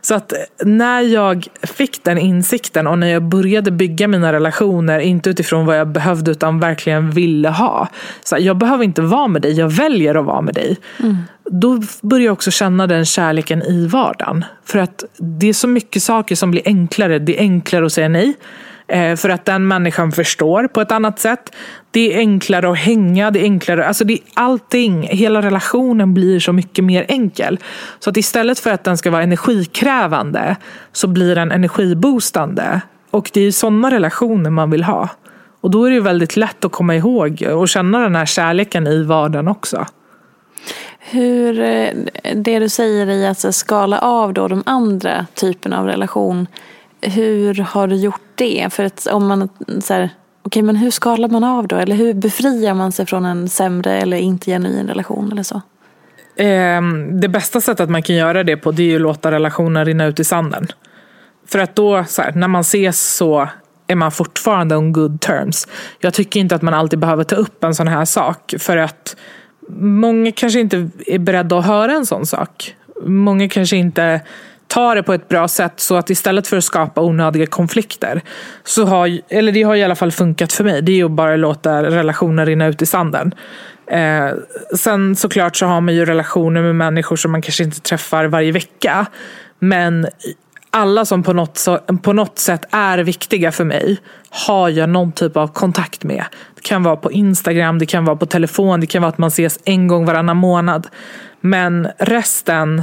Så att när jag fick den insikten och när jag började bygga mina relationer, inte utifrån vad jag behövde utan verkligen ville ha. Så jag behöver inte vara med dig, jag väljer att vara med dig. Mm. Då börjar jag också känna den kärleken i vardagen. För att det är så mycket saker som blir enklare. Det är enklare att säga nej. Eh, för att den människan förstår på ett annat sätt. Det är enklare att hänga, det är enklare, alltså det är allting, hela relationen blir så mycket mer enkel. Så att istället för att den ska vara energikrävande så blir den energiboostande. Och det är sådana relationer man vill ha. Och då är det väldigt lätt att komma ihåg och känna den här kärleken i vardagen också. Hur, eh, det du säger i att skala av då de andra typerna av relation, hur har du gjort det? För att om man så här, okej men hur skalar man av då? Eller hur befriar man sig från en sämre eller inte genuin relation eller så? Eh, det bästa sättet man kan göra det på det är ju att låta relationen rinna ut i sanden. För att då, så här, när man ses så är man fortfarande on good terms. Jag tycker inte att man alltid behöver ta upp en sån här sak. För att många kanske inte är beredda att höra en sån sak. Många kanske inte ta det på ett bra sätt så att istället för att skapa onödiga konflikter så har, eller det har i alla fall funkat för mig, det är ju bara att låta relationer rinna ut i sanden. Eh, sen såklart så har man ju relationer med människor som man kanske inte träffar varje vecka. Men alla som på något, så, på något sätt är viktiga för mig har jag någon typ av kontakt med. Det kan vara på Instagram, det kan vara på telefon, det kan vara att man ses en gång varannan månad. Men resten,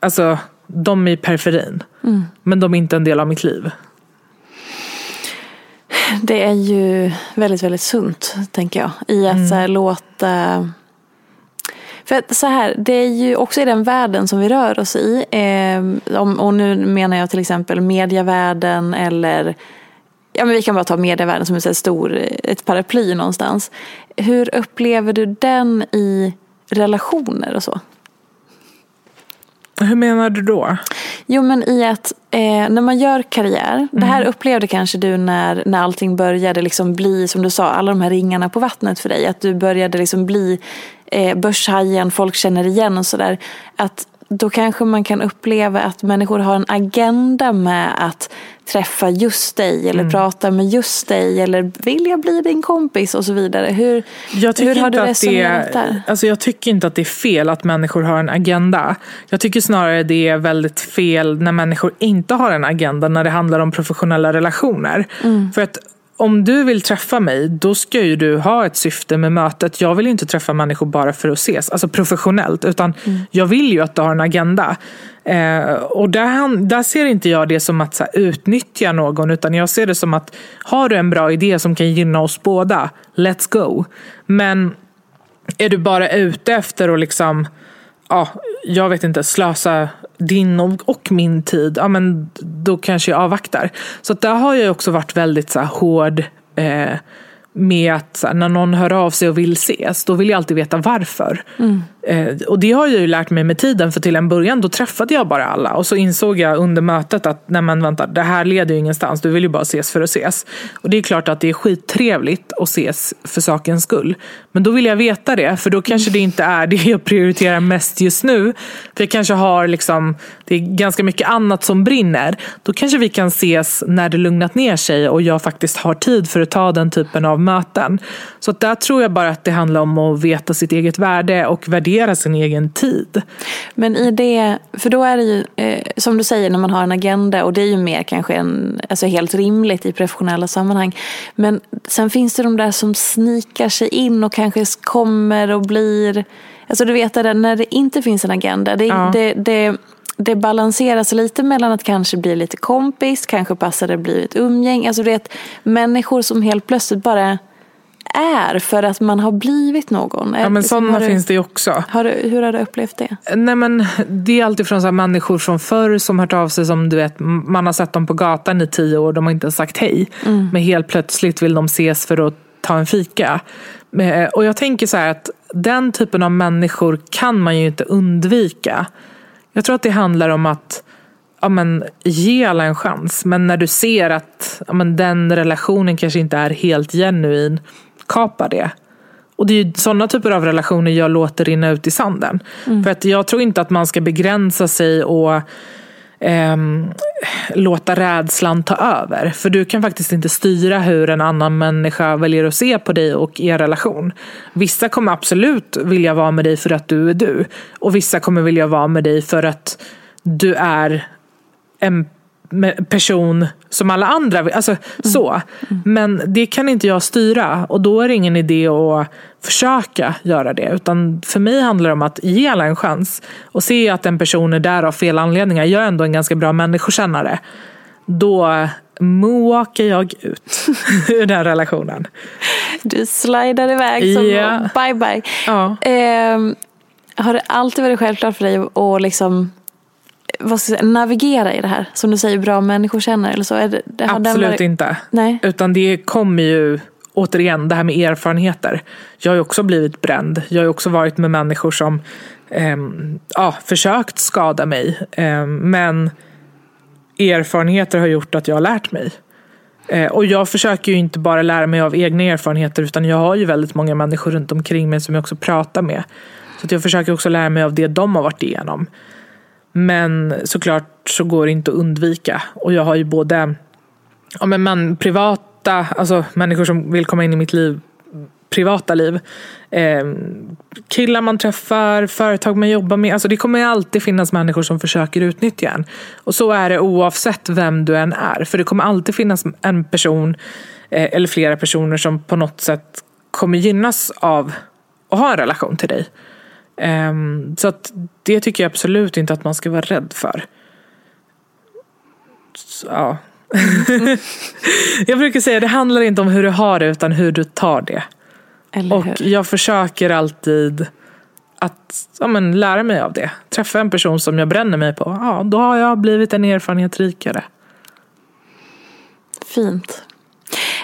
alltså de är i periferin. Mm. Men de är inte en del av mitt liv. Det är ju väldigt, väldigt sunt, tänker jag. I att mm. så här, låta... För att så här, det är ju också i den världen som vi rör oss i. Eh, om, och nu menar jag till exempel medievärlden eller Ja, men vi kan bara ta medievärlden som är stor, ett paraply någonstans. Hur upplever du den i relationer och så? Hur menar du då? Jo men i att eh, när man gör karriär, mm. det här mm. upplevde kanske du när, när allting började liksom bli, som du sa, alla de här ringarna på vattnet för dig. Att du började liksom bli eh, börshajen, folk känner igen och sådär. Att då kanske man kan uppleva att människor har en agenda med att träffa just dig eller mm. prata med just dig eller vilja bli din kompis och så vidare. Hur, hur har du resonerat där? Alltså jag tycker inte att det är fel att människor har en agenda. Jag tycker snarare det är väldigt fel när människor inte har en agenda när det handlar om professionella relationer. Mm. För att om du vill träffa mig, då ska ju du ha ett syfte med mötet. Jag vill inte träffa människor bara för att ses, alltså professionellt. Utan mm. jag vill ju att du har en agenda. Eh, och där, där ser inte jag det som att så här, utnyttja någon, utan jag ser det som att har du en bra idé som kan gynna oss båda, let's go. Men är du bara ute efter att liksom, ja, jag vet inte, slösa din och, min tid, ja men då kanske jag avvaktar. Så där har jag också varit väldigt så här, hård eh, med att här, när någon hör av sig och vill ses, då vill jag alltid veta varför. Mm. Eh, och det har jag ju lärt mig med tiden, för till en början då träffade jag bara alla och så insåg jag under mötet att nej men vänta, det här leder ju ingenstans, du vill ju bara ses för att ses. Och det är klart att det är skittrevligt att ses för sakens skull. Men då vill jag veta det, för då kanske det inte är [LAUGHS] det jag prioriterar mest just nu. För jag kanske har liksom, det är ganska mycket annat som brinner. Då kanske vi kan ses när det lugnat ner sig och jag faktiskt har tid för att ta den typen av möten. Så där tror jag bara att det handlar om att veta sitt eget värde och värdera sin egen tid. Men i det, för då är det ju eh, som du säger när man har en agenda och det är ju mer kanske en, alltså helt rimligt i professionella sammanhang. Men sen finns det de där som snikar sig in och kanske kommer och blir, alltså du vet det när det inte finns en agenda. Det, ja. det, det det balanseras lite mellan att kanske bli lite kompis, kanske passar det bli ett umgäng. Alltså du vet, människor som helt plötsligt bara är för att man har blivit någon. Ja men sådana finns det ju också. Har du, hur har du upplevt det? Nej men det är alltid så människor från förr som hört av sig som du vet, man har sett dem på gatan i tio år, de har inte sagt hej. Mm. Men helt plötsligt vill de ses för att ta en fika. Eh, och jag tänker så att den typen av människor kan man ju inte undvika. Jag tror att det handlar om att ja, men, ge alla en chans. Men när du ser att ja, men, den relationen kanske inte är helt genuin, kapa det. Och det är ju sådana typer av relationer jag låter rinna ut i sanden. Mm. För att jag tror inte att man ska begränsa sig och eh, låta rädslan ta över. För du kan faktiskt inte styra hur en annan människa väljer att se på dig och er relation. Vissa kommer absolut vilja vara med dig för att du är du. Och vissa kommer vilja vara med dig för att du är en person som alla andra. Alltså, mm. så. Mm. Men det kan inte jag styra och då är det ingen idé att försöka göra det. Utan för mig handlar det om att ge alla en chans och se att en person är där av fel anledningar. Jag är ändå en ganska bra människokännare. Då moakar jag ut [LAUGHS] ur den relationen. Du slidar iväg som yeah. bye bye. Ja. Eh, Har det alltid varit självklart för dig att liksom, vad ska jag säga, navigera i det här? Som du säger, bra människor känner eller så? Är det, det, Absolut varit... inte. Nej. Utan det kommer ju, återigen, det här med erfarenheter. Jag har ju också blivit bränd. Jag har ju också varit med människor som ehm, ja, försökt skada mig. Ehm, men erfarenheter har gjort att jag har lärt mig. Eh, och jag försöker ju inte bara lära mig av egna erfarenheter utan jag har ju väldigt många människor runt omkring mig som jag också pratar med. Så att jag försöker också lära mig av det de har varit igenom. Men såklart så går det inte att undvika. Och jag har ju både ja, men man, privata, alltså människor som vill komma in i mitt liv, privata liv. Eh, killar man träffar, företag man jobbar med. Alltså det kommer alltid finnas människor som försöker utnyttja en. Och så är det oavsett vem du än är. För det kommer alltid finnas en person eh, eller flera personer som på något sätt kommer gynnas av att ha en relation till dig. Eh, så att det tycker jag absolut inte att man ska vara rädd för. Så, ja. [LAUGHS] jag brukar säga det handlar inte om hur du har det utan hur du tar det. Och jag försöker alltid att ja, men, lära mig av det. Träffa en person som jag bränner mig på, ja, då har jag blivit en erfarenhet rikare. Fint.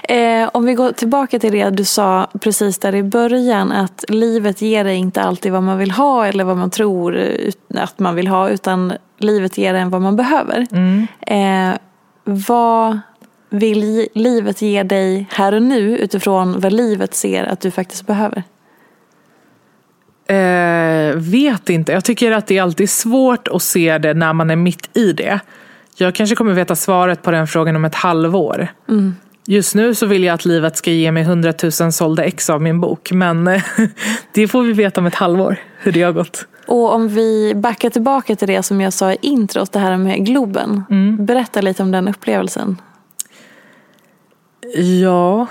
Eh, om vi går tillbaka till det du sa precis där i början. Att livet ger dig inte alltid vad man vill ha eller vad man tror att man vill ha. Utan livet ger en vad man behöver. Eh, vad vill livet ge dig här och nu utifrån vad livet ser att du faktiskt behöver? Eh, vet inte. Jag tycker att det är alltid svårt att se det när man är mitt i det. Jag kanske kommer veta svaret på den frågan om ett halvår. Just nu så vill jag att livet ska ge mig 100 000 sålda ex av min bok. Men [LAUGHS] det får vi veta om ett halvår, hur det har gått. Och om vi backar tillbaka till det som jag sa i introt, det här med Globen. Berätta lite om den upplevelsen. Ja,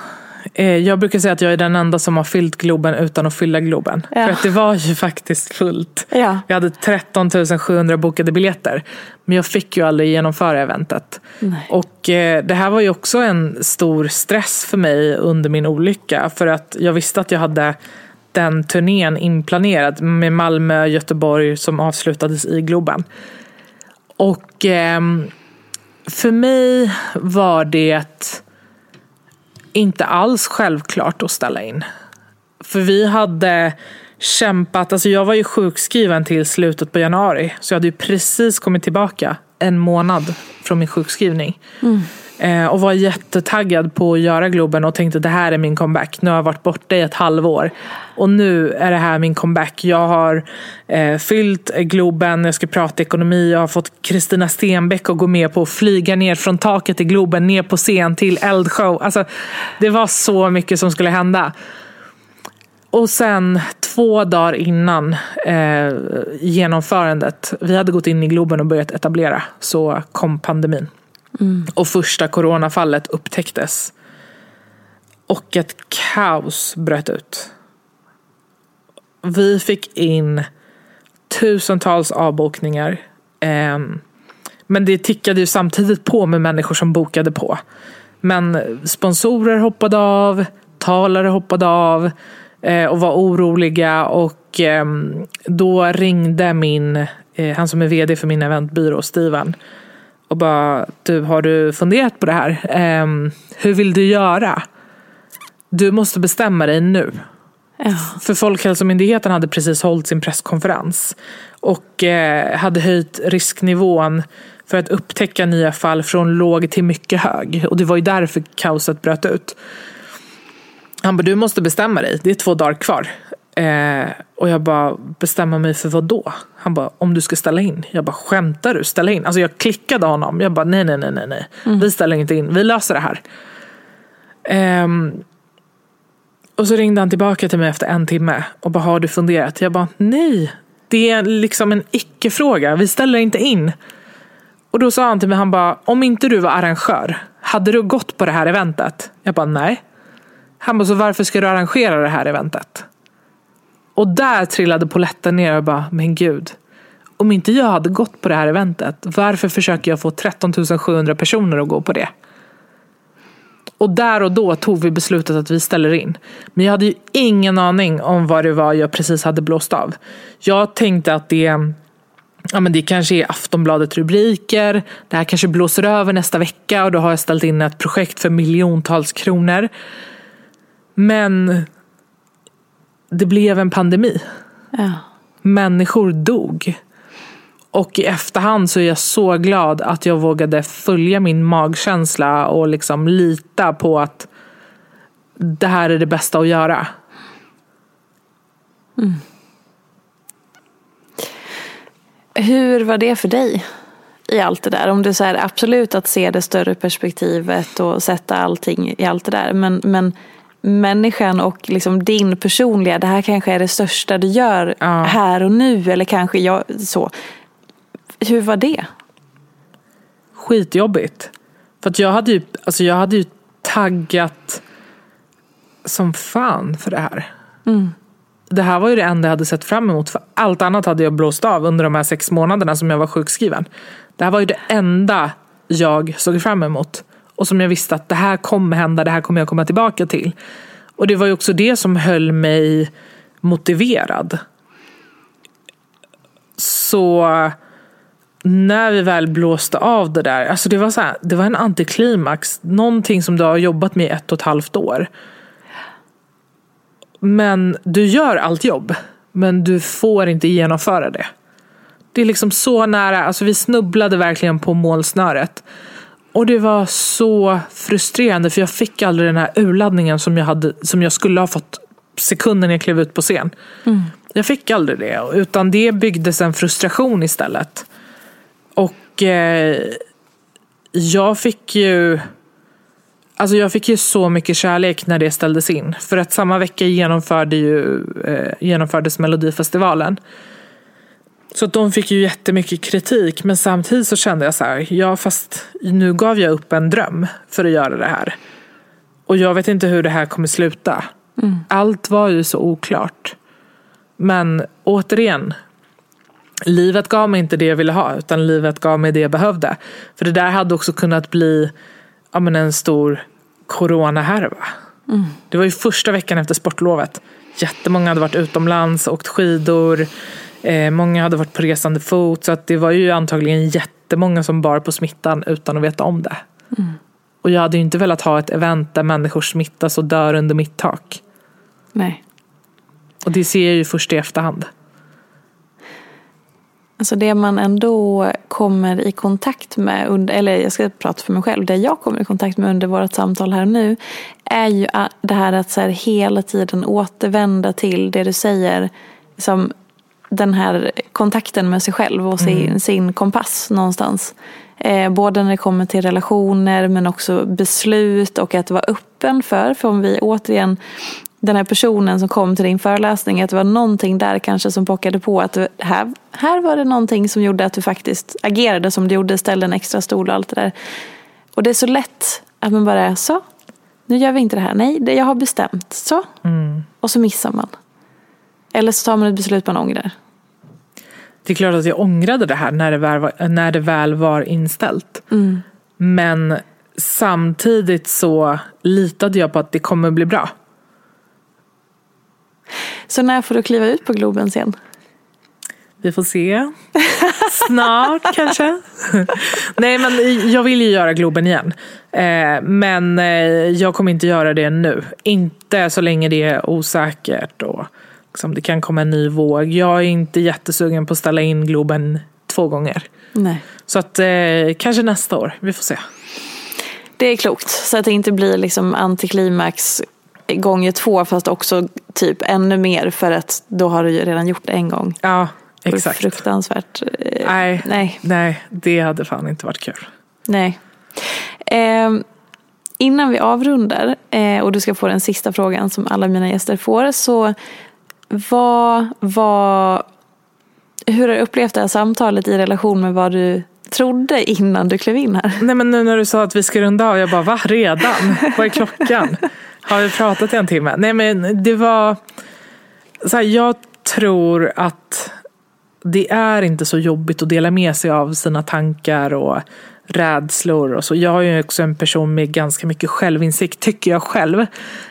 jag brukar säga att jag är den enda som har fyllt Globen utan att fylla Globen. Ja. För att det var ju faktiskt fullt. Ja. Vi hade 13 700 bokade biljetter. Men jag fick ju aldrig genomföra eventet. Nej. Och eh, det här var ju också en stor stress för mig under min olycka. För att jag visste att jag hade den turnén inplanerad med Malmö, Göteborg som avslutades i Globen. Och ehm, för mig var det inte alls självklart att ställa in. För vi hade kämpat, alltså jag var ju sjukskriven till slutet på januari. Så jag hade ju precis kommit tillbaka en månad från min sjukskrivning. Mm. Eh, och var jättetaggad på att göra Globen och tänkte det här är min comeback. Nu har jag varit borta i ett halvår. Och nu är det här min comeback. Jag har eh, fyllt Globen, jag ska prata ekonomi. Jag har fått Kristina Stenbeck att gå med på att flyga ner från taket i Globen, ner på scen till eldshow. Alltså, det var så mycket som skulle hända. Och sen två dagar innan eh, genomförandet, vi hade gått in i Globen och börjat etablera, så kom pandemin. Mm. Och första coronafallet upptäcktes. Och ett kaos bröt ut. Vi fick in tusentals avbokningar. Ehm, men det tickade ju samtidigt på med människor som bokade på. Men sponsorer hoppade av, talare hoppade av eh, och var oroliga. Och ehm, då ringde min, eh, han som är vd för min eventbyrå, Steven. Och bara, du har du funderat på det här? Ehm, hur vill du göra? Du måste bestämma dig nu. Ja. För Folkhälsomyndigheten hade precis hållit sin presskonferens och eh, hade höjt risknivån för att upptäcka nya fall från låg till mycket hög. Och det var ju därför kaoset bröt ut. Han bara, du måste bestämma dig. Det är två dagar kvar. Eh, och jag bara, bestämma mig för vad då? Han bara, om du ska ställa in. Jag bara, skämtar du? Ställa in? Alltså jag klickade honom. Jag bara, nej, nej, nej, nej, nej. Vi ställer inte in. Vi löser det här. Ehm, och så ringde han tillbaka till mig efter en timme och bara, har du funderat? Jag bara, nej. Det är liksom en icke-fråga. Vi ställer inte in. Och då sa han till mig, han bara, om inte du var arrangör, hade du gått på det här eventet? Jag bara, nej. Han bara, så varför ska du arrangera det här eventet? Och där trillade poletten ner och jag bara, men gud. Om inte jag hade gått på det här eventet, varför försöker jag få 13 700 personer att gå på det? Och där och då tog vi beslutet att vi ställer in. Men jag hade ju ingen aning om vad det var jag precis hade blåst av. Jag tänkte att det, ja men det kanske är Aftonbladet rubriker. Det här kanske blåser över nästa vecka och då har jag ställt in ett projekt för miljontals kronor. Men det blev en pandemi. Ja. Människor dog. Och i efterhand så är jag så glad att jag vågade följa min magkänsla och liksom lita på att det här är det bästa att göra. Hur var det för dig i allt det där? Om du säger absolut att se det större perspektivet och sätta allting i allt det där. Men, men människan och liksom din personliga, det här kanske är det största du gör Ja. här och nu. Eller kanske jag, så. Hur var det? Skitjobbigt. För att jag hade ju, alltså jag hade ju taggat som fan för det här. Det här var ju det enda jag hade sett fram emot. För allt annat hade jag blåst av under de här sex månaderna som jag var sjukskriven. Det här var ju det enda jag såg fram emot. Och som jag visste att det här kommer hända, det här kommer jag komma tillbaka till. Och det var ju också det som höll mig motiverad. Så när vi väl blåste av det där, alltså det var, så här, det var en antiklimax. Någonting som du har jobbat med i ett och ett halvt år. Men du gör allt jobb, men du får inte genomföra det. Det är liksom så nära, alltså vi snubblade verkligen på målsnöret. Och det var så frustrerande för jag fick aldrig den här urladdningen som jag, hade, som jag skulle ha fått sekunden jag klev ut på scen. Jag fick aldrig det, utan det byggdes en frustration istället. Och eh, jag fick ju Alltså jag fick ju så mycket kärlek när det ställdes in. För att samma vecka genomförde ju, eh, genomfördes Melodifestivalen. Så de fick ju jättemycket kritik. Men samtidigt så kände jag så här, ja fast nu gav jag upp en dröm för att göra det här. Och jag vet inte hur det här kommer sluta. Allt var ju så oklart. Men återigen, livet gav mig inte det jag ville ha. Utan livet gav mig det jag behövde. För det där hade också kunnat bli ja, men en stor coronahärva. Det var ju första veckan efter sportlovet. Jättemånga hade varit utomlands, åkt skidor. Eh, många hade varit på resande fot. Så att det var ju antagligen jättemånga som bar på smittan utan att veta om det. Och jag hade ju inte velat ha ett event där människor smittas och dör under mitt tak. Nej. Och det ser jag ju först i efterhand. Alltså det man ändå kommer i kontakt med, under, eller jag ska prata för mig själv, det jag kommer i kontakt med under vårt samtal här nu är ju det här att så här hela tiden återvända till det du säger. Som den här kontakten med sig själv och sin, sin kompass någonstans. Eh, både när det kommer till relationer men också beslut och att vara öppen för. För om vi återigen den här personen som kom till din föreläsning, att det var någonting där kanske som pockade på att här, här var det någonting som gjorde att du faktiskt agerade som du gjorde, ställde en extra stol och allt det där. Och det är så lätt att man bara, så, nu gör vi inte det här. Nej, det jag har bestämt. Så. Och så missar man. Eller så tar man ett beslut man ångrar. Det är klart att jag ångrade det här när det väl var, när det väl var inställt. Men samtidigt så litade jag på att det kommer bli bra. Så när får du kliva ut på Globen sen? Vi får se. Snart [LAUGHS] kanske. Nej men jag vill ju göra Globen igen. Eh, men eh, jag kommer inte göra det nu. Inte så länge det är osäkert och liksom, det kan komma en ny våg. Jag är inte jättesugen på att ställa in Globen två gånger. Nej. Så att eh, kanske nästa år. Vi får se. Det är klokt, så att det inte blir liksom antiklimax gånger två fast också typ ännu mer för att då har du ju redan gjort det en gång. Ja, exakt. Fruktansvärt. Eh, Nej, Nej. nej, det hade fan inte varit kul. Nej. Eh, innan vi avrundar eh, och du ska få den sista frågan som alla mina gäster får. Så vad var, hur har du upplevt det här samtalet i relation med vad du trodde innan du klev in här? Nej men nu när du sa att vi ska runda av, jag bara va? Redan? Vad är klockan? Har vi pratat i en timme? Nej men det var, så här, jag tror att det är inte så jobbigt att dela med sig av sina tankar och rädslor och så. Jag är ju också en person med ganska mycket självinsikt, tycker jag själv.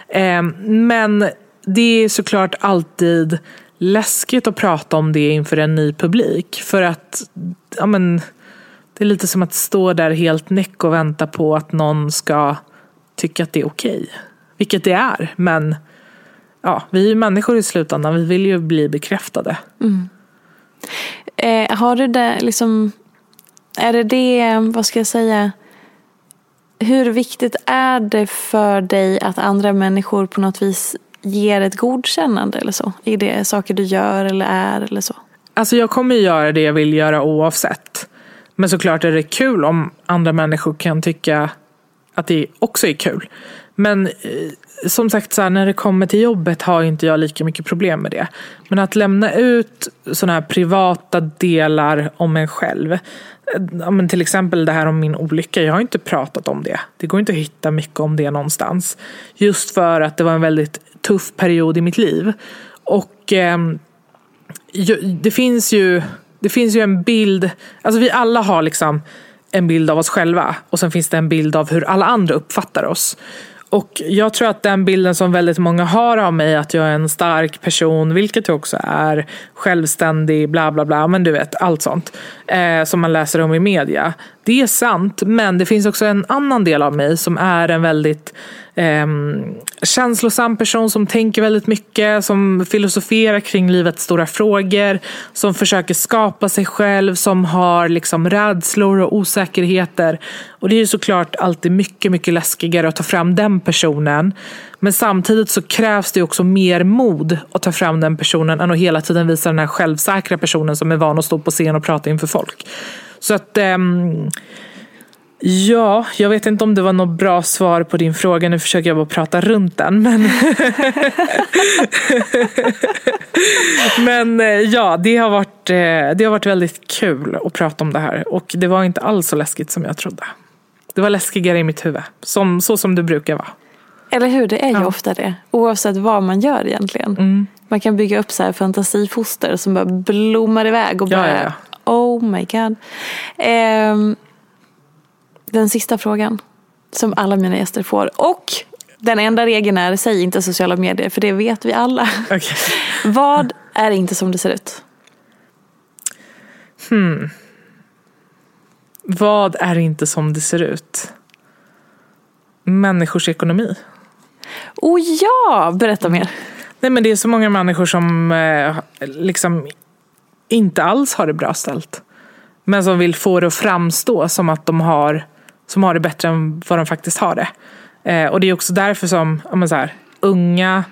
Eh, men det är såklart alltid läskigt att prata om det inför en ny publik. För att ja, men, det är lite som att stå där helt näck och vänta på att någon ska tycka att det är okej. Vilket det är, men ja, vi är ju människor i slutändan. Vi vill ju bli bekräftade. Mm. Eh, har du det liksom, är det det, vad ska jag säga, hur viktigt är det för dig att andra människor på något vis ger ett godkännande eller så? I det saker du gör eller är eller så? Alltså jag kommer göra det jag vill göra oavsett. Men såklart är det kul om andra människor kan tycka att det också är kul. Men eh, som sagt, så här, när det kommer till jobbet har inte jag lika mycket problem med det. Men att lämna ut sådana här privata delar om en själv. Eh, men till exempel det här om min olycka. Jag har inte pratat om det. Det går inte att hitta mycket om det någonstans. Just för att det var en väldigt tuff period i mitt liv. Och eh, det finns ju det finns ju en bild, alltså vi alla har liksom en bild av oss själva och sen finns det en bild av hur alla andra uppfattar oss. Och jag tror att den bilden som väldigt många har av mig, att jag är en stark person, vilket jag också är, självständig, bla bla bla, men du vet, allt sånt. Eh, som man läser om i media. Det är sant, men det finns också en annan del av mig som är en väldigt eh, känslosam person som tänker väldigt mycket, som filosoferar kring livets stora frågor, som försöker skapa sig själv, som har liksom rädslor och osäkerheter. Och det är ju såklart alltid mycket, mycket läskigare att ta fram den personen. Men samtidigt så krävs det också mer mod att ta fram den personen än att hela tiden visa den här självsäkra personen som är van att stå på scen och prata inför folk. Så att um, Ja, jag vet inte om det var något bra svar på din fråga. Nu försöker jag bara prata runt den. Men, [LAUGHS] men eh, ja, det har, varit, eh, det har varit väldigt kul att prata om det här. Och det var inte alls så läskigt som jag trodde. Det var läskigare i mitt huvud. Som, så som det brukar vara. Eller hur, det är ju ja. ofta det. Oavsett vad man gör egentligen. Mm. Man kan bygga upp så här fantasifoster som bara blommar iväg och bara, ja, ja, oh my god. Um, den sista frågan som alla mina gäster får. Och den enda regeln är, säg inte sociala medier för det vet vi alla. Okay. [LAUGHS] Vad är inte som det ser ut? Hmm. Vad är inte som det ser ut? Människors ekonomi. Oh ja, berätta mer. Nej men det är så många människor som eh, liksom inte alls har det bra ställt. Men som vill få det att framstå som att de har som har det bättre än vad de faktiskt har det. Eh, och det är också därför som ja, så här, unga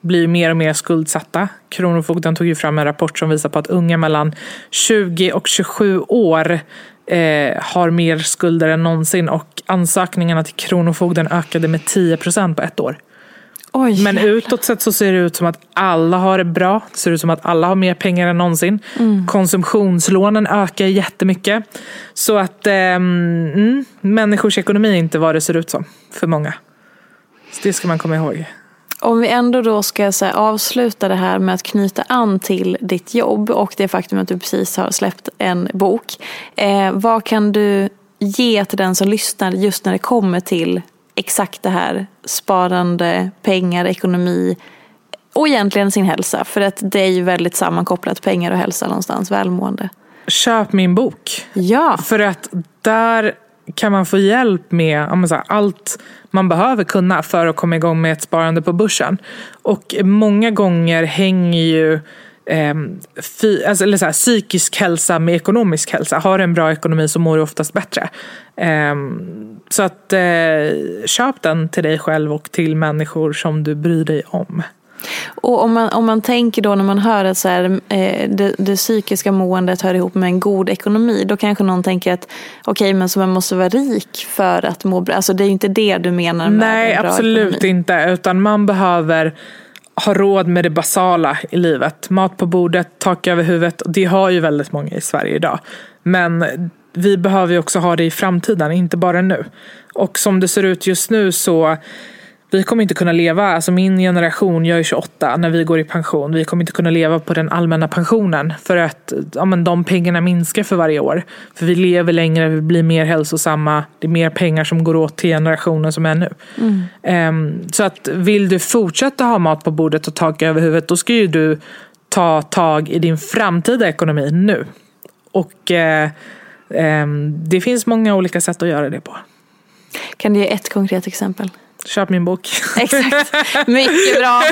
blir mer och mer skuldsatta. Kronofogden tog ju fram en rapport som visar på att unga mellan 20 och 27 år eh, har mer skulder än någonsin och ansökningarna till Kronofogden ökade med 10 procent på ett år. Oj, Men utåt sett så ser det ut som att alla har det bra. Det ser ut som att alla har mer pengar än någonsin. Mm. Konsumtionslånen ökar jättemycket. Så att eh, mm, människors ekonomi är inte vad det ser ut som för många. Så det ska man komma ihåg. Om vi ändå då ska här, avsluta det här med att knyta an till ditt jobb och det faktum att du precis har släppt en bok. Eh, vad kan du ge till den som lyssnar just när det kommer till exakt det här sparande, pengar, ekonomi och egentligen sin hälsa. För att det är ju väldigt sammankopplat, pengar och hälsa någonstans, välmående. Köp min bok. Ja. För att där kan man få hjälp med här, allt man behöver kunna för att komma igång med ett sparande på börsen. Och många gånger hänger ju eh, fy, alltså, eller så här, psykisk hälsa med ekonomisk hälsa. Har du en bra ekonomi så mår du oftast bättre. Eh, så att eh, köp den till dig själv och till människor som du bryr dig om. Och om man, om man tänker då när man hör att så här, eh, det, det, psykiska måendet hör ihop med en god ekonomi. Då kanske någon tänker att okej okay, men så man måste vara rik för att må bra. Alltså det är ju inte det du menar med Nej en bra absolut ekonomi. inte. Utan man behöver ha råd med det basala i livet. Mat på bordet, tak över huvudet. Det har ju väldigt många i Sverige idag. Men vi behöver ju också ha det i framtiden, inte bara nu. Och som det ser ut just nu så vi kommer inte kunna leva, alltså min generation, jag är 28, när vi går i pension, vi kommer inte kunna leva på den allmänna pensionen för att ja, men de pengarna minskar för varje år. För vi lever längre, vi blir mer hälsosamma, det är mer pengar som går åt till generationen som är nu. Mm. Um, så att vill du fortsätta ha mat på bordet och tak över huvudet, då ska ju du ta tag i din framtida ekonomi nu. Och uh, um, det finns många olika sätt att göra det på. Kan du ge ett konkret exempel? Köp min bok. [LAUGHS] Exakt. Mycket bra.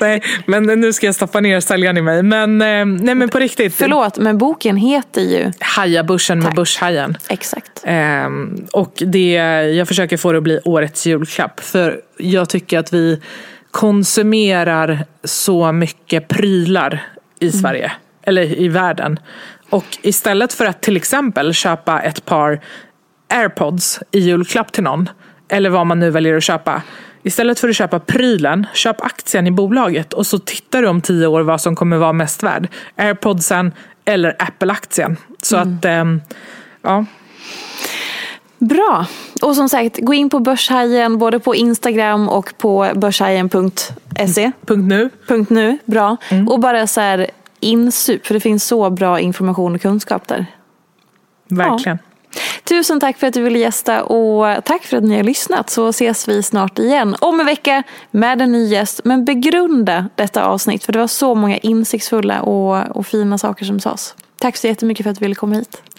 [LAUGHS] nej, men nu ska jag stoppa ner säljaren i mig. Men, eh, nej, men på riktigt. Förlåt, men boken heter ju Haja-börsen med Börshajen. Exakt. Um, och det, jag försöker få det att bli årets julklapp. För jag tycker att vi konsumerar så mycket prylar i mm. Sverige. Mm. Eller i världen. Och istället för att till exempel köpa ett par airpods i julklapp till någon. Eller vad man nu väljer att köpa. Istället för att köpa prylen, köp aktien i bolaget och så tittar du om tio år vad som kommer vara mest värd. Airpodsen eller Apple-aktien. Så mm. att, ähm, ja. Bra. Och som sagt, gå in på Börshajen både på Instagram och på börshajen.se. Punkt nu. Punkt nu, bra. Mm. Och bara så här insup, för det finns så bra information och kunskap där. Verkligen. Ja. Tusen tack för att du ville gästa och tack för att ni har lyssnat så ses vi snart igen om en vecka med en ny gäst. Men begrunda detta avsnitt för det var så många insiktsfulla och, och fina saker som sades. Tack så jättemycket för att du ville komma hit.